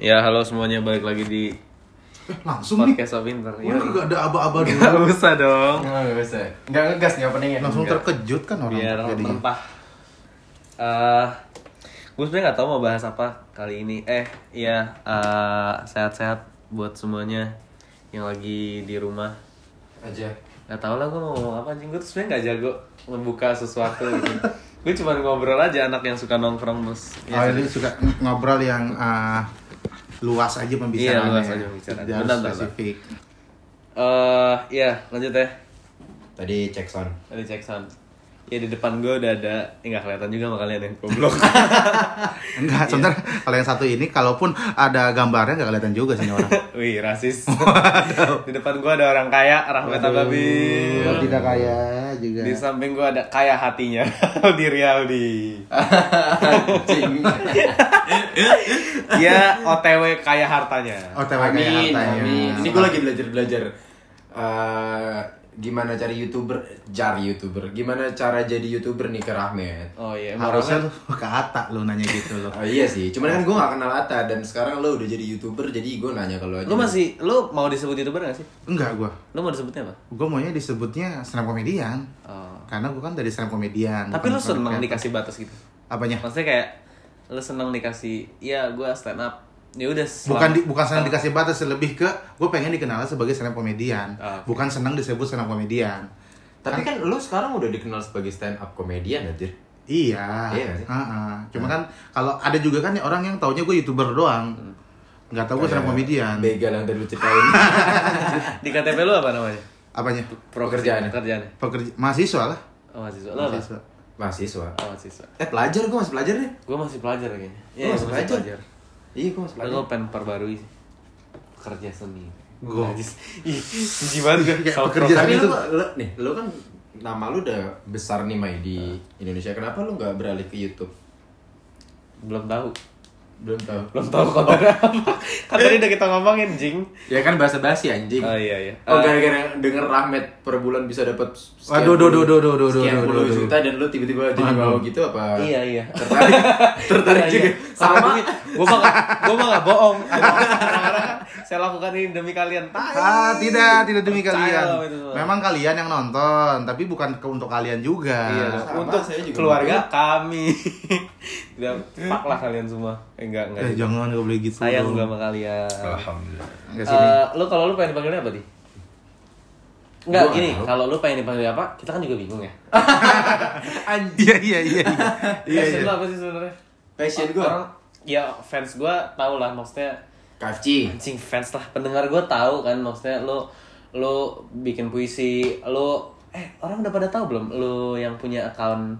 Ya halo semuanya balik lagi di Eh, langsung nih. podcast of Winter. Wah, gak ada aba-aba dulu. Gak usah dong. Nggak, nggak bisa. Nggak ngegas nih openingnya. Langsung Nggak. terkejut kan orang Biar jadinya. mentah. Eh, gue sebenarnya nggak tahu mau bahas apa kali ini. Eh, iya eh, sehat-sehat buat semuanya yang lagi di rumah. Aja. Gak tau lah gue mau ngomong apa anjing Gue tuh sebenarnya gak jago membuka sesuatu gitu Gue cuma ngobrol aja anak yang suka nongkrong bos Oh, ini suka ngobrol yang ah, luas aja Iya, pembicaraannya. luas aja pembicaraannya. Tidak harus spesifik. Eh, iya lanjut ya Tadi cek sound. Tadi cek sound Ya di depan gue udah ada Ya nggak kelihatan juga sama kalian yang goblok Enggak, sebentar kalau yang satu ini kalaupun ada gambarnya nggak kelihatan juga sih orang. Wih rasis Di depan gue ada orang kaya Rahmat Kalau tidak kaya juga. Di samping gue ada kaya hatinya Aldi Rialdi Anjing. Dia OTW kaya hartanya OTW kaya hartanya. amin. Ini gue lagi belajar belajar eh, gimana cari youtuber, cari youtuber. Gimana cara jadi youtuber nih ke Rahmat. Oh iya emang Harusnya lu ke Ata lu nanya gitu loh. Oh iya sih, cuman kan gue gak kenal Ata dan sekarang lo udah jadi youtuber jadi gue nanya kalau aja. Lu masih, lu mau disebut youtuber gak sih? Enggak gua. Lu mau disebutnya apa? Gua maunya disebutnya stand up komedian. Oh. Karena gua kan dari stand up komedian. Tapi lu seneng dikasih batas gitu? Apanya? Maksudnya kayak lu seneng dikasih, ya gue stand up. Ya udah. Bukan di, bukan senang dikasih batas, lebih ke gue pengen dikenal sebagai stand up komedian. Ah, oke. Bukan senang disebut stand up komedian. Tapi kan lo sekarang udah dikenal sebagai stand up comedian aja. Iya. Iya sih? Heeh. Cuma kan kalau ada juga kan nih orang yang taunya gue youtuber doang. Nggak tahu gue stand up komedian. Begal yang tadi lu ceritain. Di KTP lu apa namanya? Apanya? Pekerjaan. Pekerjaan. Pekerja mahasiswa lah. Oh mahasiswa. Lu apa? Mahasiswa. Mahasiswa. Oh mahasiswa. Eh pelajar gue masih pelajar deh. Gue masih pelajar kayaknya. Lu masih pelajar? Iya gue masih pelajar. Gue pengen perbarui sih. Kerja seni. Gua. Najis. Ih, jijik banget gue. Self pekerjaan Tapi itu- lu, lu nih, lu kan nama lu udah besar nih Mai di Indonesia. Kenapa lu nggak beralih ke YouTube? Belum tahu. Belum tahu. Belum tahu kontennya apa. Kan tadi udah kita ngomongin, Jing. Ya kan bahasa basi anjing. Oh iya iya. Oh Eh, gara-gara denger Rahmat per bulan bisa dapat Waduh, duh, duh, duh, duh, duh, duh, sekian puluh juta dan lu tiba-tiba jadi Waduh. mau gitu apa? Iya iya. Tertarik, tertarik Iya, juga. iya. Sama. Gue mah gue mah gak bohong. Kan saya lakukan ini demi kalian. Ah, tidak, tidak demi Percaya kalian. Memang kalian yang nonton, tapi bukan ke untuk kalian juga. Iya, untuk saya juga keluarga kami. Tidak fuck lah kalian semua. Eh, enggak enggak. Eh, jangan nggak boleh gitu. Sayang gue sama kalian. Alhamdulillah. Enggak sini. Eh, lu kalau lu pengen dipanggilnya apa, Di? Enggak, gini, kalau lu pengen dipanggil apa, kita kan juga bingung ya. Iya, iya, iya. Iya, iya. Passion iya. lu apa sih sebenarnya? Passion Orang, gua ya fans gua tau lah maksudnya KFC. anjing fans lah pendengar gua tahu kan maksudnya lu lu bikin puisi lu eh orang udah pada tahu belum lu yang punya account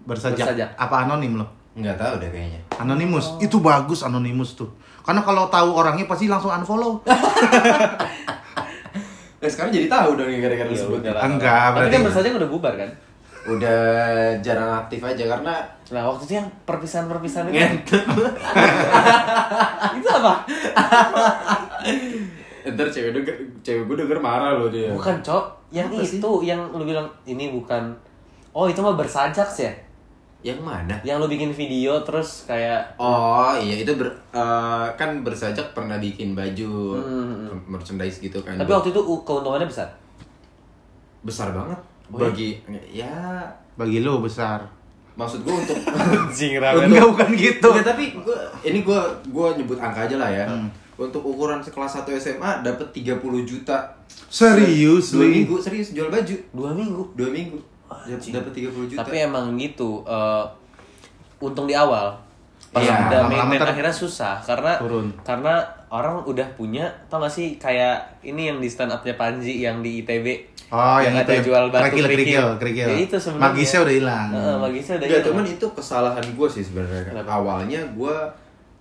Bersajak. Bersajak. Apa anonim lo? Nggak tahu deh kayaknya. Anonymous. Itu bagus Anonymous tuh. Karena kalau tahu orangnya pasti langsung unfollow. Nah sekarang jadi tahu dong gara-gara lu Iya, sebut. udah lah. Enggak, tapi berarti- kan bersajak udah bubar kan Udah jarang aktif aja karena nah waktu itu yang perpisahan-perpisahan itu ngentot. itu apa Ntar cewek denger, cewek gue denger marah loh dia. bukan cok yang Apa sih? itu yang lu bilang ini bukan oh itu mah bersajak sih ya Yang mana? yang lu bikin video terus kayak Oh iya itu ber, eh, kan bersajak pernah bikin baju Hmm. merchandise gitu kan. tapi waktu itu u- keuntungannya besar besar banget Oh, iya? bagi ya Bagi lo besar. maksud gue untuk anjing Enggak, bukan gitu. Enggak, tapi gua ini gue gua nyebut angka aja lah ya. Untuk ukuran sekelas 1 SMA dapat 30 juta. Serius, Dua minggu serius jual baju. dua minggu Dua minggu. Dapat 30 juta. Tapi emang gitu, eh, untung di awal. Pas Iya, udah lama-lama maintain ntar akhirnya susah karena turun. karena orang udah punya tau gak sih kayak ini yang di stand upnya Panji yang di ITB Oh, yang, ada itu. jual batu kerikil, kerikil, kerikil. Ya, itu sebenarnya Magisnya udah hilang. Heeh, magisnya udah hilang. cuman itu kesalahan gue sih sebenarnya. Awalnya gue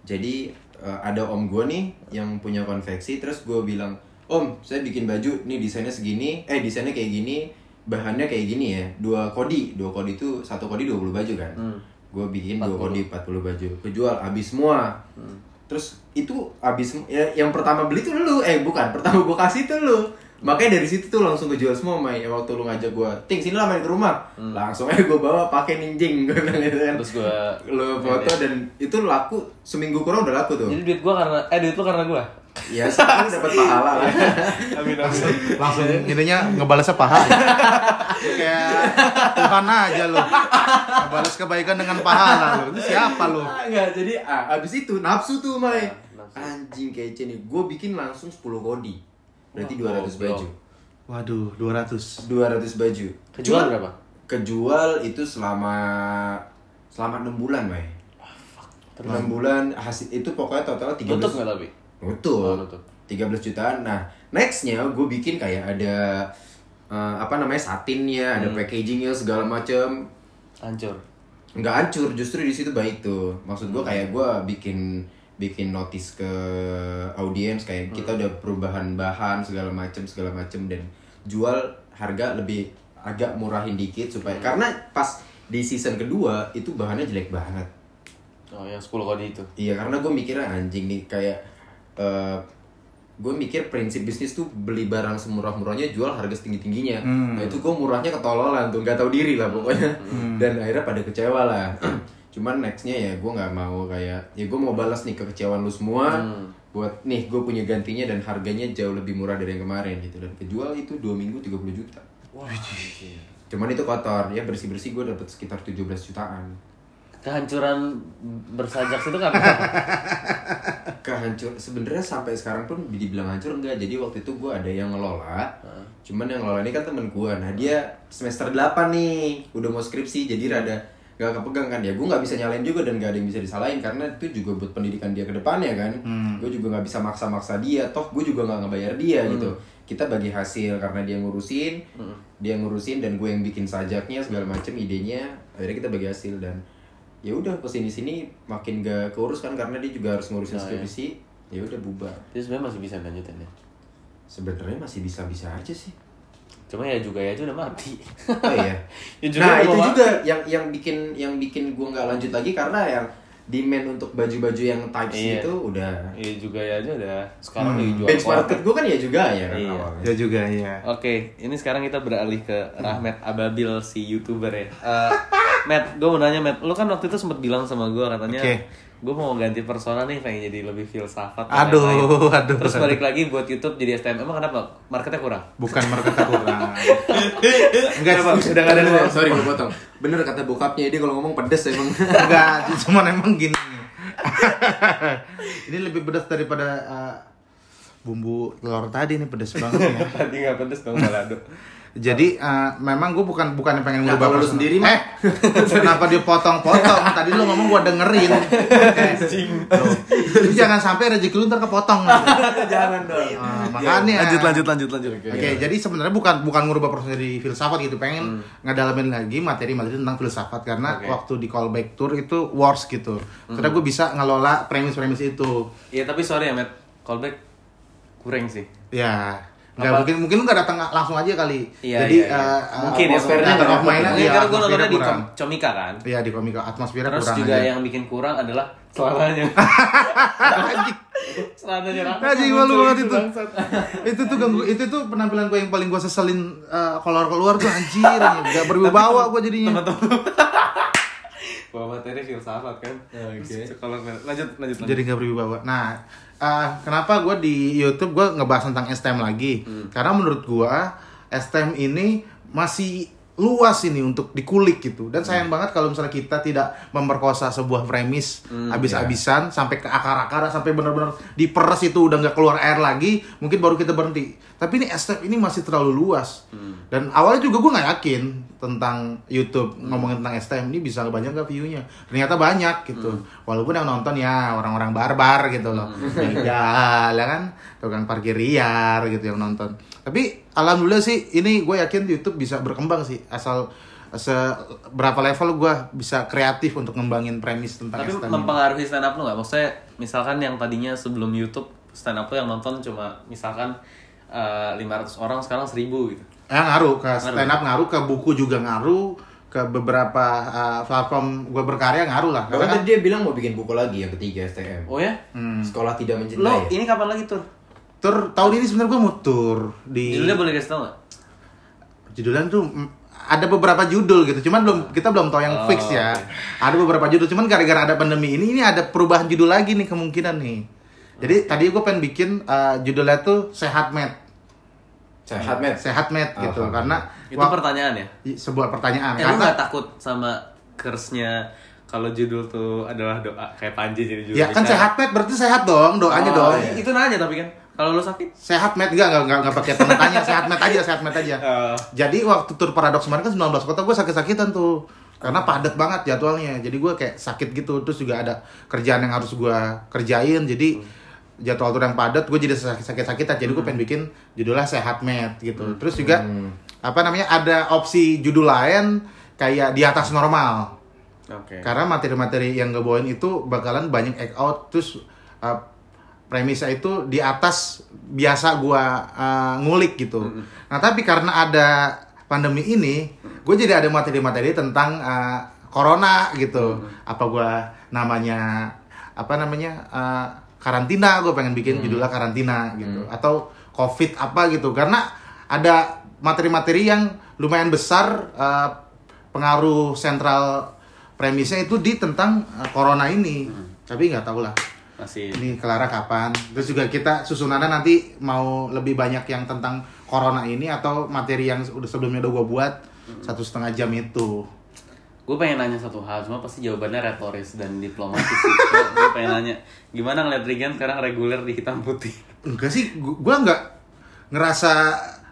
jadi eh, ada om gue nih yang punya konveksi terus gue bilang, "Om, saya bikin baju nih desainnya segini, eh desainnya kayak gini, bahannya kayak gini ya. Dua kodi, dua kodi itu satu kodi 20 baju kan." Hmm. Gue bikin dua 40. kodi 40 baju. Kejual habis semua. Hmm. Terus itu habis ya, yang pertama beli tuh lu, eh bukan, pertama gue kasih tuh lu. Makanya dari situ tuh langsung kejual semua Mai Waktu lu ngajak gua Ting sini lah main ke rumah Langsung aja gua bawa pakai ninjing bilang gitu kan Terus gua Lu foto dan itu laku Seminggu kurang udah laku tuh Jadi duit gua karena eh duit lu karena gua. Ya sekarang dapat pahala lah. Amin amin. langsung intinya ngebalasnya paha kayak Tuhan aja lo ngebalas kebaikan dengan pahala lo itu siapa lo Ah, Enggak, jadi ah, abis itu nafsu tuh Mai. Nafsu. Anjing kece nih Gue bikin langsung 10 kodi. Berarti Wah, 200 goblok. baju. Waduh 200 200 baju. Kejual berapa? Kejual itu selama Selama 6 bulan Mai. 6 bulan hasil itu pokoknya total 13 Tutup nggak tapi? Nutup. Oh, nutup. 13 jutaan. Nah, nextnya gue bikin kayak ada eh, apa namanya satinnya, ada packagingnya segala macem. Hancur. Nggak hancur, justru di situ baik tuh. Maksud gue kayak gue bikin bikin notice ke audiens kayak kita udah perubahan bahan segala macem segala macem dan jual harga lebih agak murahin dikit supaya karena pas di season kedua itu bahannya jelek banget. Oh, yang 10 kodi itu. Iya karena gue mikirnya anjing nih kayak eh gue mikir prinsip bisnis tuh beli barang semurah-murahnya jual harga setinggi tingginya. Nah itu gue murahnya ketololan tuh nggak tahu diri lah pokoknya. Dan akhirnya pada kecewa lah. Cuman nextnya ya gue nggak mau kayak ya gue mau balas nih kekecewaan lu semua. Buat nih gue punya gantinya dan harganya jauh lebih murah dari yang kemarin gitu dan kejual itu dua minggu 30 juta. Wah, anjir. Cuman itu kotor ya bersih bersih gue dapat sekitar 17 jutaan. Kehancuran bersajak itu kan kehancur sebenarnya sampai sekarang pun dibilang hancur enggak. Jadi waktu itu gue ada yang ngelola. Cuman yang ngelola ini kan temen gue nah dia semester 8 nih. Udah mau skripsi jadi rada gak kepegang kan. Ya gue nggak bisa nyalain juga dan gak ada yang bisa disalahin karena itu juga buat pendidikan dia ke depannya kan. Gue juga nggak bisa maksa-maksa dia. Toh gue juga nggak ngebayar dia gitu. Kita bagi hasil karena dia ngurusin dia ngurusin dan gue yang bikin sajaknya segala macem idenya akhirnya kita bagi hasil dan ya udah ke sini sini makin gak keurus kan karena dia juga harus ngurusin Nah, ya. skripsi ya udah bubar Jadi sebenarnya masih bisa lanjutin ya. sebenarnya masih bisa bisa aja sih Cuma ya juga ya aja udah mati. oh iya Ya juga nah itu mau juga yang yang bikin yang bikin gua nggak lanjut lagi karena yang demand untuk baju-baju yang type C Iya. itu udah Iya juga ya aja udah sekarang lagi jual bench koran. market gua kan ya juga ya kan Iya. awalnya ya juga ya Oke, ini sekarang kita beralih ke Rahmat Ababil si youtuber ya. Eh, Matt, gue mau nanya Matt, lu kan waktu itu sempat bilang sama gue katanya, Oke. gue mau ganti persona nih, pengen jadi lebih filsafat. dan Aduh, lain-lain." aduh. Terus balik lagi buat YouTube jadi STM. Emang kenapa? Marketnya kurang? bukan marketnya kurang enggak Kenapa? Udah nggak ada nih. sorry gue potong bener kata bokapnya dia kalau ngomong pedes emang enggak cuman emang gini ini lebih pedas daripada uh, bumbu telur tadi nih pedas banget ya Tadi nggak pedes dong balado. Jadi uh, memang gue bukan bukan yang pengen Nah, ngubah kalau lu sendiri, mah. Eh, kenapa dia potong-potong? Tadi lu ngomong gua dengerin. Eh, jangan sampai rezeki lu ntar kepotong. jangan dong Ah, makanya. lanjut lanjut lanjut lanjut. Oke, jadi sebenarnya bukan bukan ngubah proses dari filsafat gitu, pengen ngedalamin lagi materi-materi tentang filsafat karena Oke. waktu di callback tour itu wars gitu. Karena gue bisa ngelola premis-premis itu. Iya tapi sorry ya Matt, callback kurang sih. Ya, nggak Apa? mungkin mungkin lu nggak datang langsung aja kali. Iya, Jadi iya, iya. eh, Mungkin ya, atmosfernya nggak mainnya. Mungkin iya, karena gue nontonnya di kurang. Com- Comika kan. Iya di komika atmosfernya Terus kurang juga aja. yang bikin kurang adalah celananya. Celananya Rahmat. Anjing malu banget itu. itu tuh ganggu itu tuh penampilan gue yang paling gue seselin eh, keluar keluar tuh anjir gak berwibawa gue jadinya Teman-teman. Bawa materi filsafat kan. Oke. Terus Kalau lanjut lanjut lanjut. jadi gak berwibawa nah eh, kenapa gue di YouTube gue ngebahas tentang STM lagi? Karena menurut gue STM ini masih luas ini untuk dikulik gitu. Dan sayang banget kalau misalnya kita tidak memperkosa sebuah premis habis-habisan sampai ke akar-akar sampai benar-benar diperes itu udah nggak keluar air lagi mungkin baru kita berhenti. Tapi ini STM ini masih terlalu luas. Dan awalnya juga gue nggak yakin tentang YouTube ngomongin tentang STM ini bisa banyak gak view-nya? Ternyata banyak gitu. Walaupun yang nonton ya orang-orang barbar gitu loh. Begal ya kan? Tukang parkir liar gitu yang nonton tapi alhamdulillah sih ini gue yakin YouTube bisa berkembang sih asal se berapa level gue bisa kreatif untuk ngembangin premis tentang Tapi STM ini. mempengaruhi stand up lu nggak? Maksudnya misalkan yang tadinya sebelum YouTube stand up lu yang nonton cuma misalkan eh, 500 orang sekarang 1000 gitu. Ya ngaruh ke stand up ngaruh ke buku juga ngaruh ke beberapa uh, platform gue berkarya ngaruh lah. bahkan Karena kan tadi dia bilang mau bikin buku lagi yang ketiga STM Oh ya? Hmm. sekolah tidak Lo mencintai ini kapan lagi tuh? Tur tahun ini sebenarnya gue mau tur di Judulnya boleh kasih tau nggak? judulnya tuh ada beberapa judul gitu cuman belum kita belum tahu yang Oh, fix ya oke. ada beberapa judul cuman gara-gara ada pandemi ini ini ada perubahan judul lagi nih kemungkinan nih jadi tadi gue pengen bikin uh, judulnya tuh sehat med Sehat, Met. sehat med gitu karena Itu wak- pertanyaan ya? sebuah pertanyaan Eh, lu karena gak takut sama curse-nya kalau judul tuh adalah doa kayak Panji jadi judul ya kan sehat med berarti sehat dong doanya Oh, dong iya. Itu nanya tapi kan kalau lu sakit? Sehat med enggak enggak enggak, enggak pakai tanda tanya sehat med aja sehat med aja. Eh, Jadi waktu tur paradoks kemarin kan 19 kota gue sakit-sakitan tuh. Karena padat banget jadwalnya. Jadi gue kayak sakit gitu. Terus juga ada kerjaan yang harus gue kerjain. Jadi jadwal tur yang padat gue jadi sakit sakitan jadi gue pengen bikin judulnya sehat med gitu. Terus juga apa namanya ada opsi judul lain kayak di atas normal. Oke. karena materi-materi yang gue bawain itu bakalan banyak act out. Terus uh, premisnya itu di atas biasa gua uh, ngulik gitu. Nah tapi karena ada pandemi ini, gue jadi ada materi-materi tentang uh, corona gitu. Apa gua namanya apa namanya uh, karantina, gue pengen bikin judulnya karantina gitu. Atau covid apa gitu. Karena ada materi-materi yang lumayan besar uh, pengaruh sentral premisnya itu di tentang uh, corona ini. Tapi nggak tahu lah Masih. Ini Clara kapan? Terus juga kita susunannya nanti mau lebih banyak yang tentang corona ini atau materi yang udah sebelumnya udah gue buat satu setengah jam itu. Gue pengen nanya satu hal cuma pasti jawabannya retoris dan diplomatis gue pengen nanya gimana ngeliat Regan sekarang reguler di hitam putih? Enggak sih gue nggak ngerasa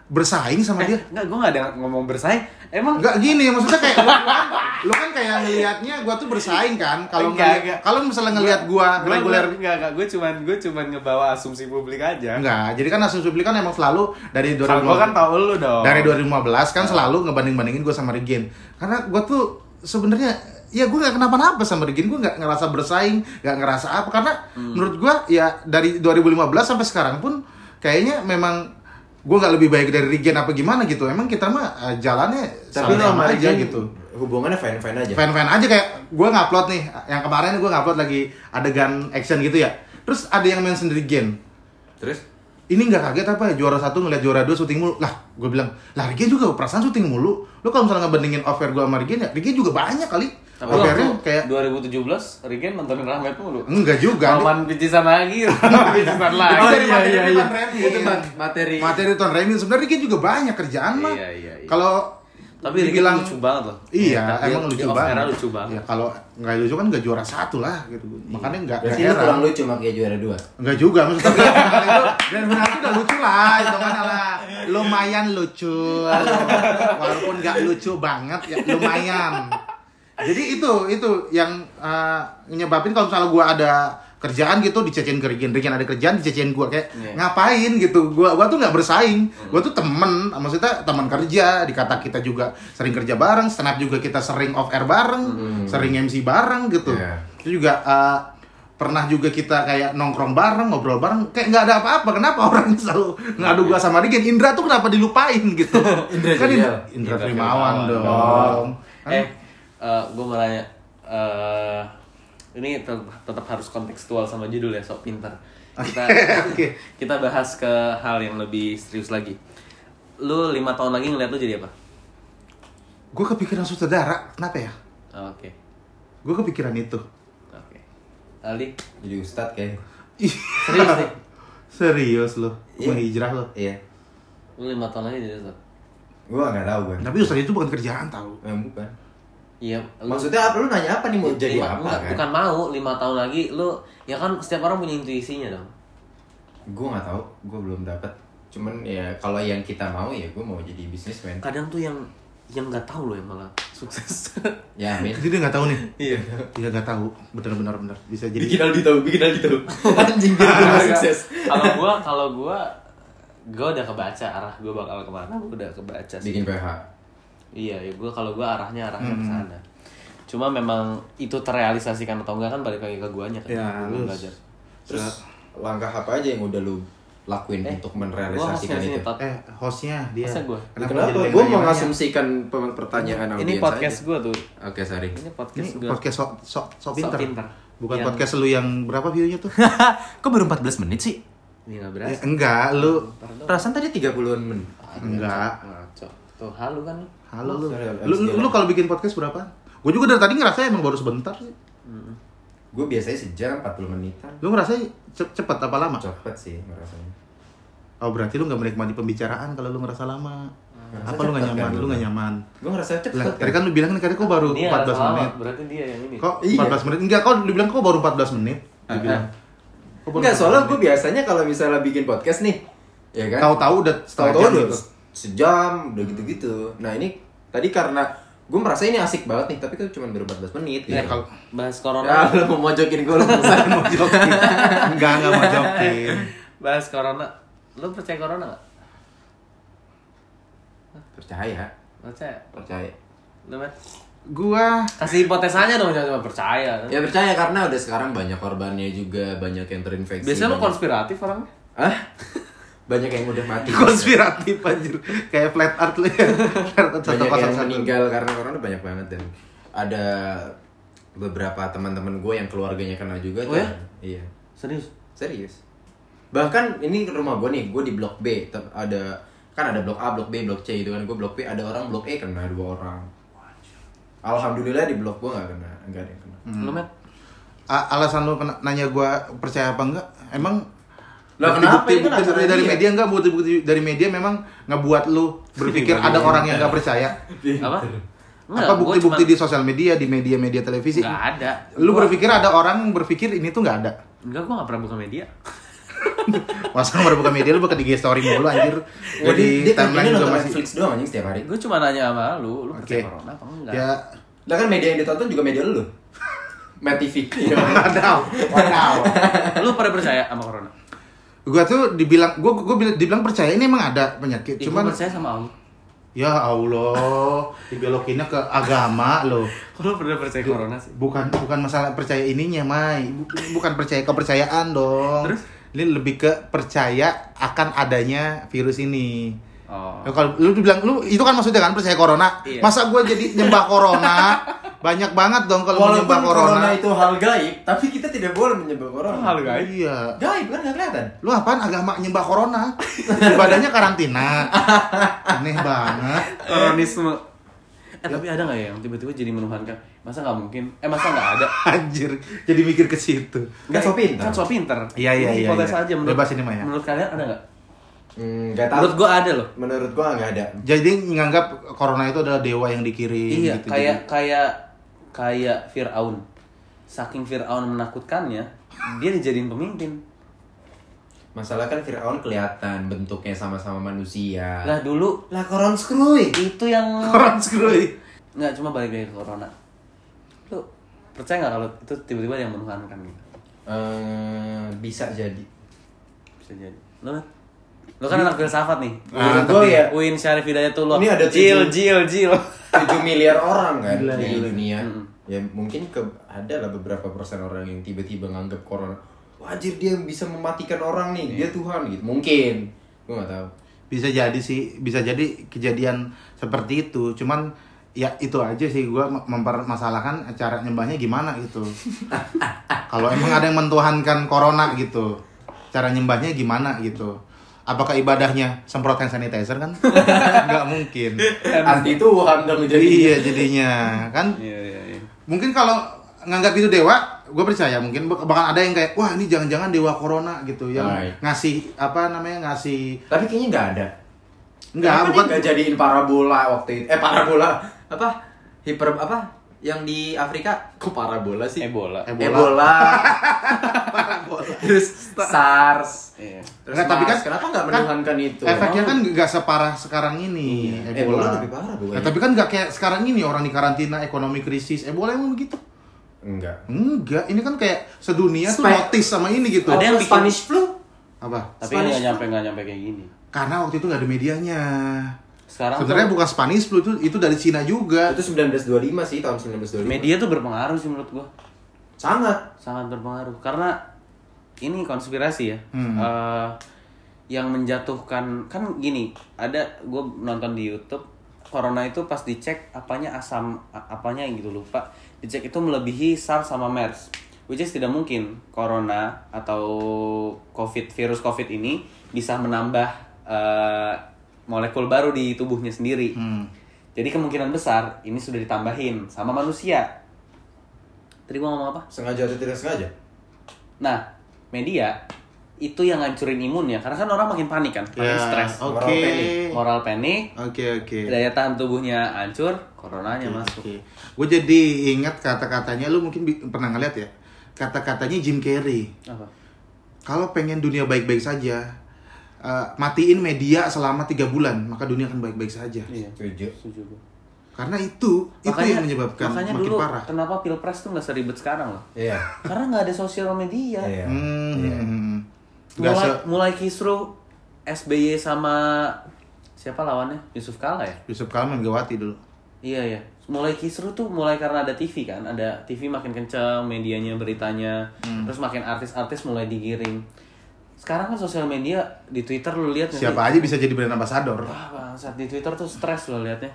bersaing sama dia. Enggak, gue gak ada ngomong bersaing. Emang Enggak gini, maksudnya kayak kan, kayak ngelihatnya gua tuh bersaing kan. Kalau kalau misalnya ngelihat gua Gua- reguler Enggak, enggak, gue cuman, gue cuman ngebawa asumsi publik aja. Enggak. Jadi kan asumsi publik kan emang selalu dari Kalau 2015 gue kan tau lu dong. dari 2015 kan selalu ngebanding-bandingin gue sama Regen karena gue tuh sebenarnya ya gue nggak kenapa-napa sama Regen gue nggak ngerasa bersaing nggak ngerasa apa. Karena menurut gue ya dari 2015 sampai sekarang pun kayaknya memang gue nggak lebih baik dari Regen apa gimana gitu. Emang kita mah eh, jalannya Tapi sama-sama sama aja Regen gitu hubungannya fine-fine aja. fan-fan aja kayak gue ngupload nih yang kemarin gue ngupload lagi adegan action gitu ya terus ada yang mention Regen Terus? ini nggak kaget apa juara satu ngeliat juara dua syuting mulu lah gue bilang lah Regen juga perasaan syuting mulu lo kalau misalnya ngebandingin offer gue sama Regen ya Regen juga banyak kali Tapi offernya waktu kayak 2017, Regen nontonin Rahmat mulu enggak juga Roman picisan lagi, Roman picisan lagi Oh, iya, materi iya, iya. Tuan Remin. Itu mat- materi. materi Tuan Remin sebenarnya Regen juga banyak kerjaan mah Iya, iya, iya. kalau Tapi dibilang- lucu banget loh Iya, Dia- emang di lucu banget. lucu banget Ya kalau nggak lucu kan nggak juara satu lah gitu. Makanya nggak Berarti nggak lu kurang lucu makanya juara dua. Enggak juga, maksudnya Grand Final itu Grand Final itu udah lucu lah, hitungannya lah. Lumayan lucu. Walaupun nggak lucu banget ya lumayan. Jadi itu itu yang uh, nyebabin kalau misalnya gua ada kerjaan gitu dicecein ke Regen ada kerjaan dicecein gua kayak Iya. ngapain gitu. Gua gua tuh nggak bersaing. Gua tuh temen, maksudnya teman kerja, dikata kita juga sering kerja bareng, stand up juga kita sering off air bareng, sering MC bareng gitu. Iya. Itu juga uh, pernah juga kita kayak nongkrong bareng, ngobrol bareng, kayak nggak ada apa-apa. Kenapa orang selalu ngadu gua sama Regen? Indra tuh kenapa dilupain gitu? Indra kan juga. Indra, Indra Primawan dong. Kan- Eh, gue mau nanya eh, Ini tet- tetap harus kontekstual sama judul ya, sok pinter Kita, Oke. kita bahas ke hal yang lebih serius lagi Lu lima tahun lagi ngeliat lu jadi apa? Gue kepikiran sutradara, kenapa ya? Oh, Oke, Gue kepikiran itu. oke Ali, Jadi ustad kayak. Ih, serius nih? Serius lo, Iya. mau hijrah lo. Iya. Lu lima tahun lagi jadi apa? Gua nggak tahu gue. Tapi Ustadz itu bukan kerjaan tau. Yang bukan. Iya, Maksudnya apa lu nanya apa nih mau jadi lima- apa enggak, kan? Bukan mau, lima tahun lagi lu Ya kan setiap orang punya intuisinya dong Gue nggak tahu, gue belum dapat. Cuman ya kalau yang kita mau ya gue mau jadi bisnismen. Kadang tuh yang yang nggak tahu loh yang malah sukses Ya amin. Jadi dia nggak tahu nih. Iya Dia nggak tahu, benar-benar benar. Bisa jadi. Aldi tahu, bikin Aldi tahu. Anjing biar gua sukses. kalau gua kalau gua gua udah kebaca arah gua bakal ke mana gua udah kebaca sih Bikin PH. Iya ya gua kalau gua arahnya arahnya ke sana cuma memang itu terrealisasikan atau enggak kan balik lagi ke guanya kan Ya, lu- belajar Terus langkah apa aja yang udah lu lakuin Eh, untuk merealisasikan sini, itu? Tot. Eh, hostnya dia. Masa gua? Kenapa, Kenapa? Gue mau nanya-nanya? ngasumsikan pe- pertanyaan ini audiens podcast gua tuh Oke, sorry. ini Ini podcast gua podcast sok sok sok pinter. pinter. Bukan Yang- podcast lu yang berapa view-nya tuh? Kok baru 14 menit sih? Ini nggak Ya, berasa. enggak, lu Perasaan tadi 30-an menit. enggak. Ngaco. Tuh halu kan lu. Halo lu. Sorry, Lu, lu, lu kalau bikin podcast berapa? Gue juga dari tadi ngerasa emang baru sebentar sih. Gue biasanya sejam 40 menitan. Lu ngerasa ce- cepet apa lama? Cepet sih ngerasanya. Oh berarti lu nggak menikmati pembicaraan kalau lu ngerasa lama. Ngerasa Apa lu nggak cepet nyaman? kan Lu nggak gua. nyaman. Gue ngerasa cepet Lah, tadi kan lu bilang nih, kok baru Dia 14 ngerasa lama, menit. Berarti dia yang ini. Kok Iya. 14 menit? Enggak, kok lu bilang kok baru 14 menit? Ah, bilang. ah. Kok baru Enggak, 14 soalnya gue biasanya kalau misalnya bikin podcast nih, ya kan? tahu-tahu udah setengah Tahu-tahu jam udah gitu. Sejam, udah gitu-gitu. Nah ini tadi karena gue merasa ini asik banget nih, tapi kan cuma baru 14 menit gitu. Ya, kalau Bahas Ya, corona. lu mau mojokin gue, lu mau jokin. Enggak, enggak mau jokin. Bahas corona. Lu percaya corona nggak? Percaya, Percaya. percaya. Lu Matt? Gua Kasih hipotesanya dong, jangan cuma percaya. Ya percaya karena udah sekarang banyak korbannya juga, banyak yang terinfeksi. Biasanya lu banyak- konspiratif orangnya. Hah? Banyak yang udah mati. konspiratif anjir. Kayak flat art lu ya. Flat art banyak yang 101. meninggal karena corona banyak banget dan ada beberapa teman-teman gue yang keluarganya kena juga Oh tuh. ya? Iya, Serius? serius. Bahkan ini rumah gue nih, gue di blok B, ada kan ada blok A, blok B, blok C itu kan gue blok B ada orang blok E kena dua orang. Alhamdulillah di blok gue nggak kena, nggak ada yang kena. Lu Matt? A- alasan lu nanya gua percaya apa enggak? Emang Lah, kenapa? bukti, bukti, acara dari dia. media enggak bukti bukti dari media memang ngebuat lu berpikir ada orang yang enggak percaya. Apa? apa bukti-bukti di sosial media, di media-media televisi? Enggak ada. Lu Gua- berpikir ada orang berpikir ini tuh enggak ada. Enggak, gua enggak pernah buka media. Masa baru buka media lu buka di story mulu anjir. Jadi dia timeline juga masih Netflix doang anjing setiap hari. Gue cuma nanya sama lu, lu percaya Oke. corona apa enggak? ya Lah kan media yang ditonton juga media lu. Met TV. Wadaw, wadaw. Lu pada percaya sama corona? Gua tuh dibilang gua gua bilang- dibilang percaya ini emang ada penyakit. Ya, Cuman gua percaya sama Allah. ya Allah, dibelokinnya ke agama loh. Lu pernah percaya corona sih? bukan bukan masalah percaya ininya Mai Bu- bukan percaya kepercayaan dong Terus? ini lebih ke percaya akan adanya virus ini Oh. Ya, kalau lu bilang lu itu kan maksudnya kan percaya corona Iya. masa gue jadi nyembah corona banyak banget dong kalau Walaupun nyembah corona, corona itu hal gaib, tapi kita tidak boleh menyembah corona. Hal gaib? iya Gaib kan nggak kelihatan. lu apaan agama nyembah corona ibadahnya karantina aneh banget Koronisme. Eh tapi ada nggak ya yang tiba-tiba jadi menuhankan? Masa nggak mungkin? Eh masa nggak ada? anjir jadi mikir ke situ Nggak so pintar. Kan so pinter. Iya, iya, iya, Hipotes iya. aja menurut, Bebas ini, Maya. Menurut kalian ada nggak? Hmm, tahu. Menurut gua ada loh. Menurut gua nggak ada. jadi nganggap corona itu adalah dewa yang dikirim Iya, gitu kayak kayak kayak Fir'aun. Saking Fir'aun menakutkannya, dia dijadiin pemimpin. Masalah kan Fir'aun kelihatan bentuknya sama-sama manusia. Lah dulu lah koron skruy. itu yang Koran screwy. nggak cuma balik ke corona. Lu percaya nggak kalau itu tiba-tiba yang menuhankan gitu? Eh, bisa jadi. Bisa jadi. Lu Lu kan anak filsafat nih. Ah, gua tapi- ya Uin Syarif Hidayatullah. Ini ada Jil, Jil, Jil. 7 miliar orang kan Gila, di gila. dunia. Mm. Ya mungkin ke ada lah beberapa persen orang yang tiba-tiba nganggap corona wajir dia bisa mematikan orang nih, dia Tuhan gitu. Mungkin. Gua nggak tahu. bisa jadi sih bisa jadi kejadian seperti itu cuman ya itu aja sih gua mem- mempermasalahkan cara nyembahnya gimana gitu kalau emang ada yang mentuhankan corona gitu cara nyembahnya gimana gitu apakah ibadahnya semprot hand sanitizer kan nggak mungkin Anti Tuhan dong jadi. iya jadinya kan Iya, iya, iya. mungkin kalau nganggap itu dewa gue percaya mungkin bahkan ada yang kayak wah ini jangan-jangan dewa corona gitu yang Right. ngasih apa namanya ngasih Tapi kayaknya nggak ada. enggak Kenapa bukan nggak jadiin parabola waktu itu? Eh parabola apa? Hiper apa? Yang di Afrika kok parabola sih? Ebola. Ebola. Ebola. Terus SARS. Iya. Terus tapi kan- kenapa nggak kan menuhankan itu? Efeknya kan nggak separah sekarang ini Iya. Ebola. Ebola lebih parah, Bu. Nah, tapi kan nggak kayak sekarang ini orang di karantina ekonomi krisis. Ebola emang begitu? Enggak. Enggak, ini kan kayak sedunia tuh Spe- notice sama ini gitu. Ada yang bikin- Spanish flu? Apa? Tapi nggak nyampe nggak nyampe kayak gini. Karena waktu itu nggak ada medianya. Sekarang Sebenarnya tuh bukan Spanish flu itu itu dari Cina juga. Itu 1925 sih, tahun 1925. media tuh berpengaruh sih menurut gua. Sangat. Sangat berpengaruh karena ini konspirasi ya. Hmm. Eh, yang menjatuhkan kan gini, ada gue nonton di YouTube corona itu pas dicek apanya asam apanya yang gitu lupa. Dicek itu melebihi SARS sama MERS. Which is tidak mungkin corona atau COVID virus COVID ini bisa menambah eh, molekul baru di tubuhnya sendiri. Hmm. Jadi kemungkinan besar ini sudah ditambahin sama manusia. Tadi gua ngomong apa? Sengaja atau tidak sengaja? Nah, media itu yang ngancurin imunnya karena kan orang makin panik kan, makin Ya, stres. Oke. Moral panic. Moral panic, Oke oke. daya tahan tubuhnya hancur, coronanya masuk. Oke. Gue jadi ingat kata-katanya lu mungkin pernah ngeliat ya. Kata-katanya Jim Carrey. Apa? Kalau pengen dunia baik-baik saja, eh, matiin media selama tiga bulan, maka dunia akan baik-baik saja. Iya. Setuju. Karena itu itu yang menyebabkan makanya makin dulu parah. kenapa pilpres tuh nggak seribet sekarang loh? Iya. Karena nggak ada sosial media. Iya. Hmm. Iya. Nggak mulai se- mulai kisruh SBY sama siapa lawannya Yusuf Kala ya Yusuf Kala Megawati dulu. iya ya mulai kisruh tuh mulai karena ada TV kan ada TV makin kencang medianya beritanya Hmm. terus makin artis-artis mulai digiring sekarang kan sosial media di Twitter lu lihat Siapa sih? aja bisa jadi brand ambassador. Wah bangsat di Twitter tuh stres lo liatnya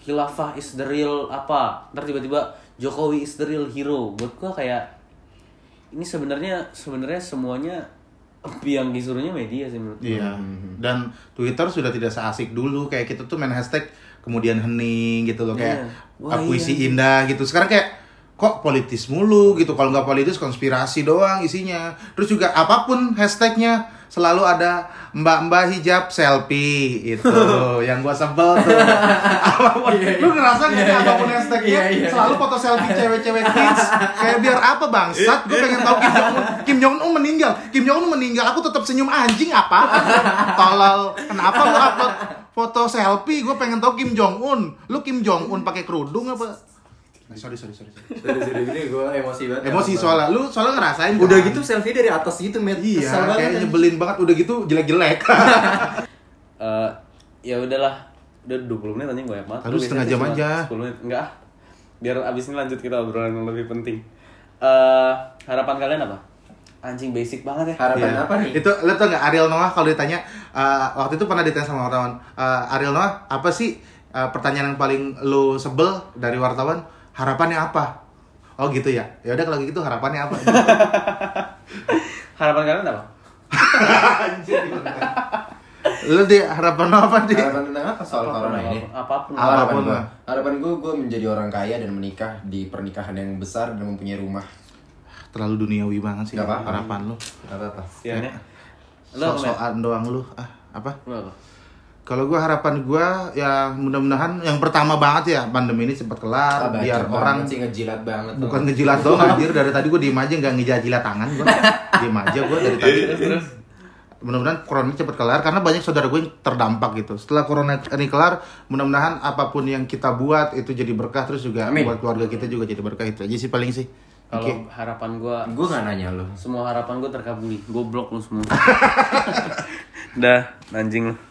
Khilafah is the real apa Ntar tiba-tiba Jokowi is the real hero Buat gua kayak Ini sebenarnya sebenarnya semuanya Yang disuruhnya media sih menurut gua. Iya. Dan Twitter sudah tidak seasik dulu kayak kita tuh main hashtag kemudian hening gitu loh kayak Iya. Wah, ah, puisi iya. indah gitu. Sekarang kayak kok politis mulu gitu. Kalau nggak politis konspirasi doang isinya. Terus juga apa pun hashtagnya selalu ada mbak-mbak hijab selfie itu. Yang gua sebel tuh. apa pun. Lu ngerasa nggak sih apa pun hashtagnya? Iya, iya, selalu foto selfie cewek-cewek kids. Kayak biar apa bangsat? Gue pengen tahu Kim Jong Un Kim Jong Un meninggal. Kim Jong Un meninggal. Aku tetap senyum anjing apa? Tolol. Kenapa lu upload foto selfie? Gue pengen tahu Kim Jong Un lu Kim Jong Un pakai kerudung apa Nah, sorry sorry sorry, sorry. Sini ini gue emosi banget. emosi soalnya lu soalnya ngerasain kan? Udah gitu selfie dari atas gitu, Met. iya Kesel banget, kayak anjing. nyebelin banget udah gitu jelek-jelek Eh, Ya udahlah Udah 20 menit anjing banyak banget Lu setengah jam aja. 10 menit Enggak ah. Biar abis ini lanjut kita obrolan yang lebih penting Eh Harapan kalian apa? Anjing basic banget ya Harapan Iya. apa nih? Itu lo tau gak Ariel Noah kalau ditanya eh, waktu itu pernah ditanya sama wartawan eh, Ariel Noah apa sih eh, pertanyaan yang paling lo sebel dari wartawan harapannya apa? Oh gitu ya. Ya udah kalau gitu harapannya apa? Harapan kalian apa? lo di harapan lo apa di? Harapan tentang apa soal Apa pun, corona ini? Apa pun Apa? Harapan Apa pun gue, lah. harapan gue, gue menjadi orang kaya dan menikah di pernikahan yang besar dan mempunyai rumah. Terlalu duniawi banget sih Gak apa-apa. harapan lo. Gak apa-apa. Siannya Lu apa, Met? Sok-sokan doang lu. Ah, apa? Lu apa? Kalau gua harapan gua ya mudah-mudahan yang pertama banget ya pandemi ini cepat kelar bacot biar banget orang sih ngejilat banget. bukan ngejilat doang anjir dari tadi gua diem aja nggak ngejilat tangan gua diem aja gua dari tadi mudah-mudahan corona ini cepat kelar karena banyak saudara gue yang terdampak gitu setelah corona ini kelar mudah-mudahan apa pun yang kita buat itu jadi berkah terus juga Amin. buat keluarga kita juga jadi berkah itu aja sih paling sih Kalau Oke. harapan gua Gue gak nanya lo. Semua harapan gua terkabuli Goblok lu semua Dah anjing lu